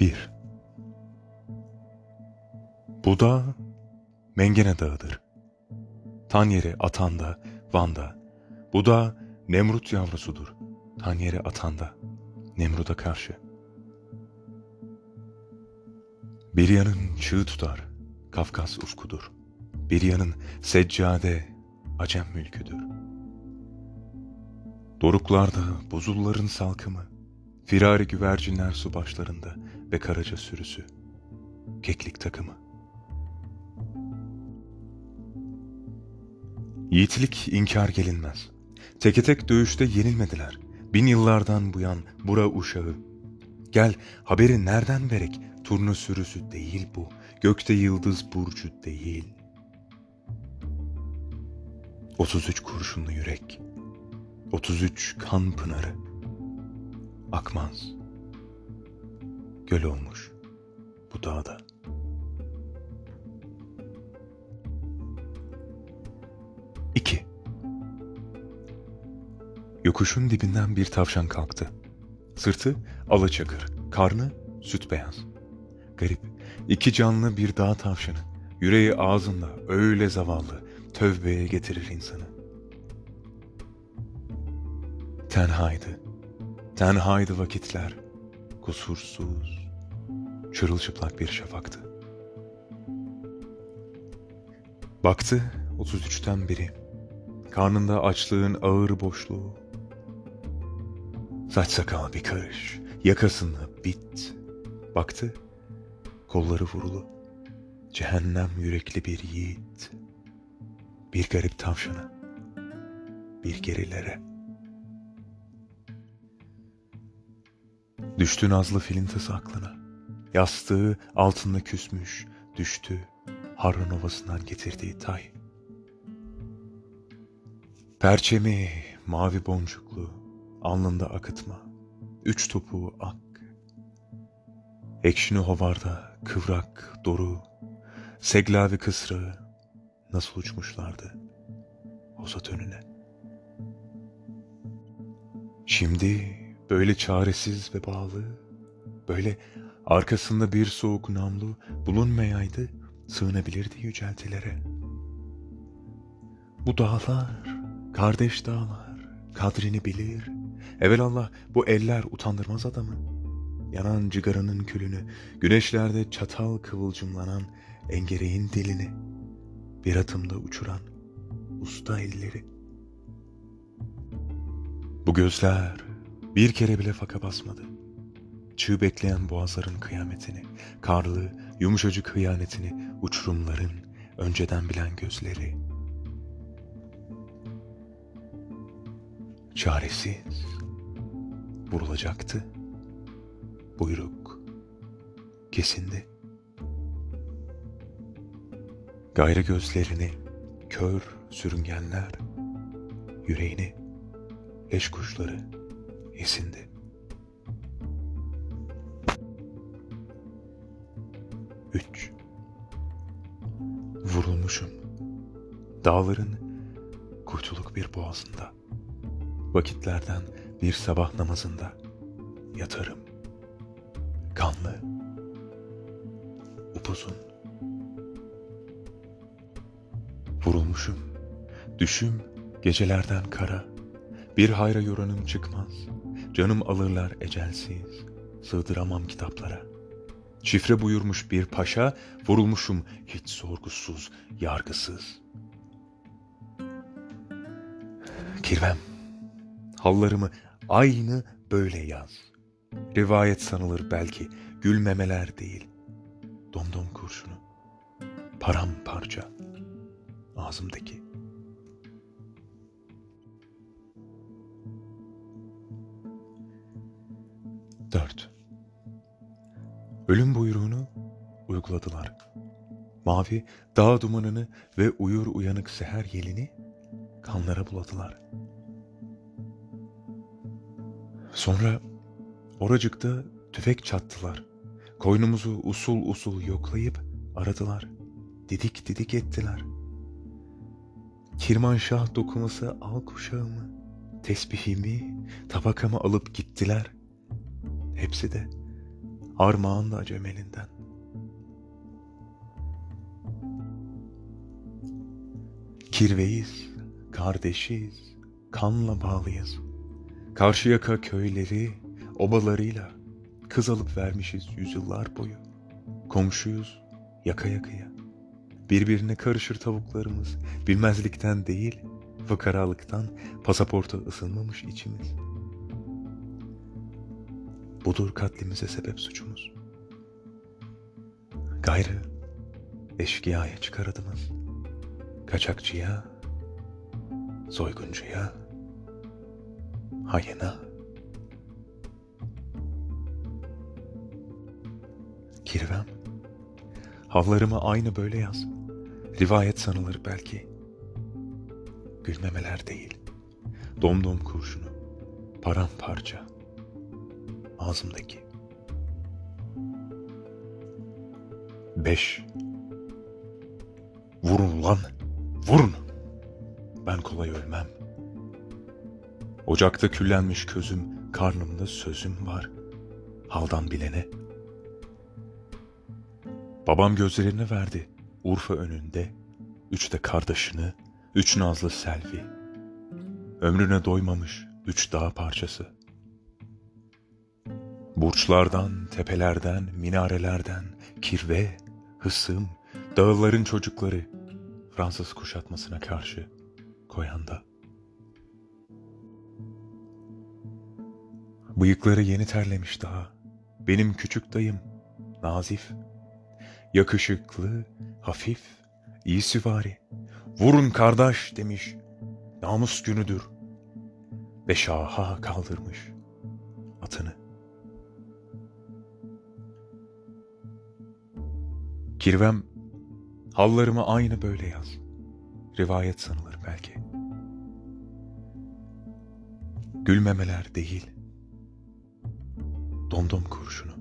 1. Bu dağ Mengene Dağı'dır. Tan yeri Atan'da, Van'da. Bu dağ Nemrut yavrusudur. Tan yeri Atan'da, Nemrut'a karşı. Bir yanın çığ tutar, Kafkas ufkudur. Bir yanın seccade, Acem mülküdür. Doruklarda buzulların salkımı, firari güvercinler su başlarında ve karaca sürüsü, keklik takımı. Yiğitlik inkar gelinmez. Teke tek dövüşte yenilmediler. Bin yıllardan bu yan bura uşağı. Gel haberi nereden verek? Turna sürüsü değil bu. Gökte yıldız burcu değil. 33 kurşunlu yürek. 33 kan pınarı. Akmaz. Göl olmuş bu dağda. İki. Yokuşun dibinden bir tavşan kalktı. Sırtı alaçakır, karnı süt beyaz. Garip, iki canlı bir dağ tavşanı. Yüreği ağzında öyle zavallı, tövbeye getirir insanı. Tenhaydı, tenhaydı vakitler, kusursuz, çırılçıplak bir şafaktı. Baktı 33'ten biri, karnında açlığın ağır boşluğu. Saç sakal bir karış, yakasında bit. Baktı, kolları vurulu, cehennem yürekli bir yiğit. Bir garip tavşana, bir gerilere. Düştü nazlı filintası aklına. Yastığı altında küsmüş, düştü Harran Ovası'ndan getirdiği tay. Perçemi mavi boncuklu, alnında akıtma, üç topuğu ak. Ekşini hovarda kıvrak, doru, seglavi kısrağı nasıl uçmuşlardı Hosat önüne. Şimdi böyle çaresiz ve bağlı, böyle arkasında bir soğuk namlu bulunmayaydı, sığınabilirdi yüceltilere. Bu dağlar, kardeş dağlar, kadrini bilir. Evelallah bu eller utandırmaz adamı. Yanan cigaranın külünü, güneşlerde çatal kıvılcımlanan engereğin dilini, bir atımda uçuran usta elleri. Bu gözler bir kere bile faka basmadı. Çığ bekleyen boğazların kıyametini, karlı, yumuşacık hıyanetini, uçurumların önceden bilen gözleri. Çaresiz, vurulacaktı. Buyruk, kesindi. Gayrı gözlerini, kör sürüngenler, yüreğini, eş kuşları esindi. Üç. Vurulmuşum. Dağların kuytuluk bir boğazında. Vakitlerden bir sabah namazında yatarım. Kanlı. Upuzun. Vurulmuşum. Düşüm gecelerden kara. Bir hayra yoranım çıkmaz. Canım alırlar ecelsiz. Sığdıramam kitaplara. Şifre buyurmuş bir paşa, vurulmuşum hiç sorgusuz, yargısız. Kirvem, hallarımı aynı böyle yaz. Rivayet sanılır belki, gülmemeler değil. Domdom kurşunu, paramparça, ağzımdaki. Dört. Ölüm buyruğunu uyguladılar. Mavi dağ dumanını ve uyur uyanık seher yelini kanlara buladılar. Sonra oracıkta tüfek çattılar. Koynumuzu usul usul yoklayıp aradılar. Didik didik ettiler. Kirmanşah dokuması al kuşağımı, tesbihimi, tabakamı alıp gittiler. Hepsi de armağan da acem elinden. Kirveyiz, kardeşiz, kanla bağlıyız. Karşıyaka köyleri, obalarıyla kız alıp vermişiz yüzyıllar boyu. Komşuyuz, yaka yakaya. Birbirine karışır tavuklarımız, bilmezlikten değil, fıkaralıktan pasaporta ısınmamış içimiz. Budur katlimize sebep suçumuz. Gayrı eşkıyaya çıkar adımız. Kaçakçıya, soyguncuya, hayına. Kirvem, havlarımı aynı böyle yaz. Rivayet sanılır belki. Gülmemeler değil. Domdom kurşunu, paramparça. Ağzımdaki. Beş. Vurun lan, vurun. Ben kolay ölmem. Ocakta küllenmiş közüm, karnımda sözüm var. Haldan bilene. Babam gözlerini verdi. Urfa önünde, üç de kardeşini, üç nazlı selvi. Ömrüne doymamış üç dağ parçası. Burçlardan, tepelerden, minarelerden, kirve, hısım, dağların çocukları, Fransız kuşatmasına karşı koyanda. Bıyıkları yeni terlemiş daha. Benim küçük dayım, Nazif. Yakışıklı, hafif, iyi süvari. Vurun kardeş demiş. Namus günüdür. Ve şaha kaldırmış atını. Kirvem, hallarımı aynı böyle yaz. Rivayet sanılır belki. Gülmemeler değil. Domdom kurşunu.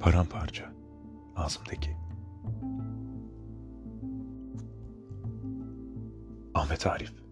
Paramparça ağzımdaki. Ahmet Arif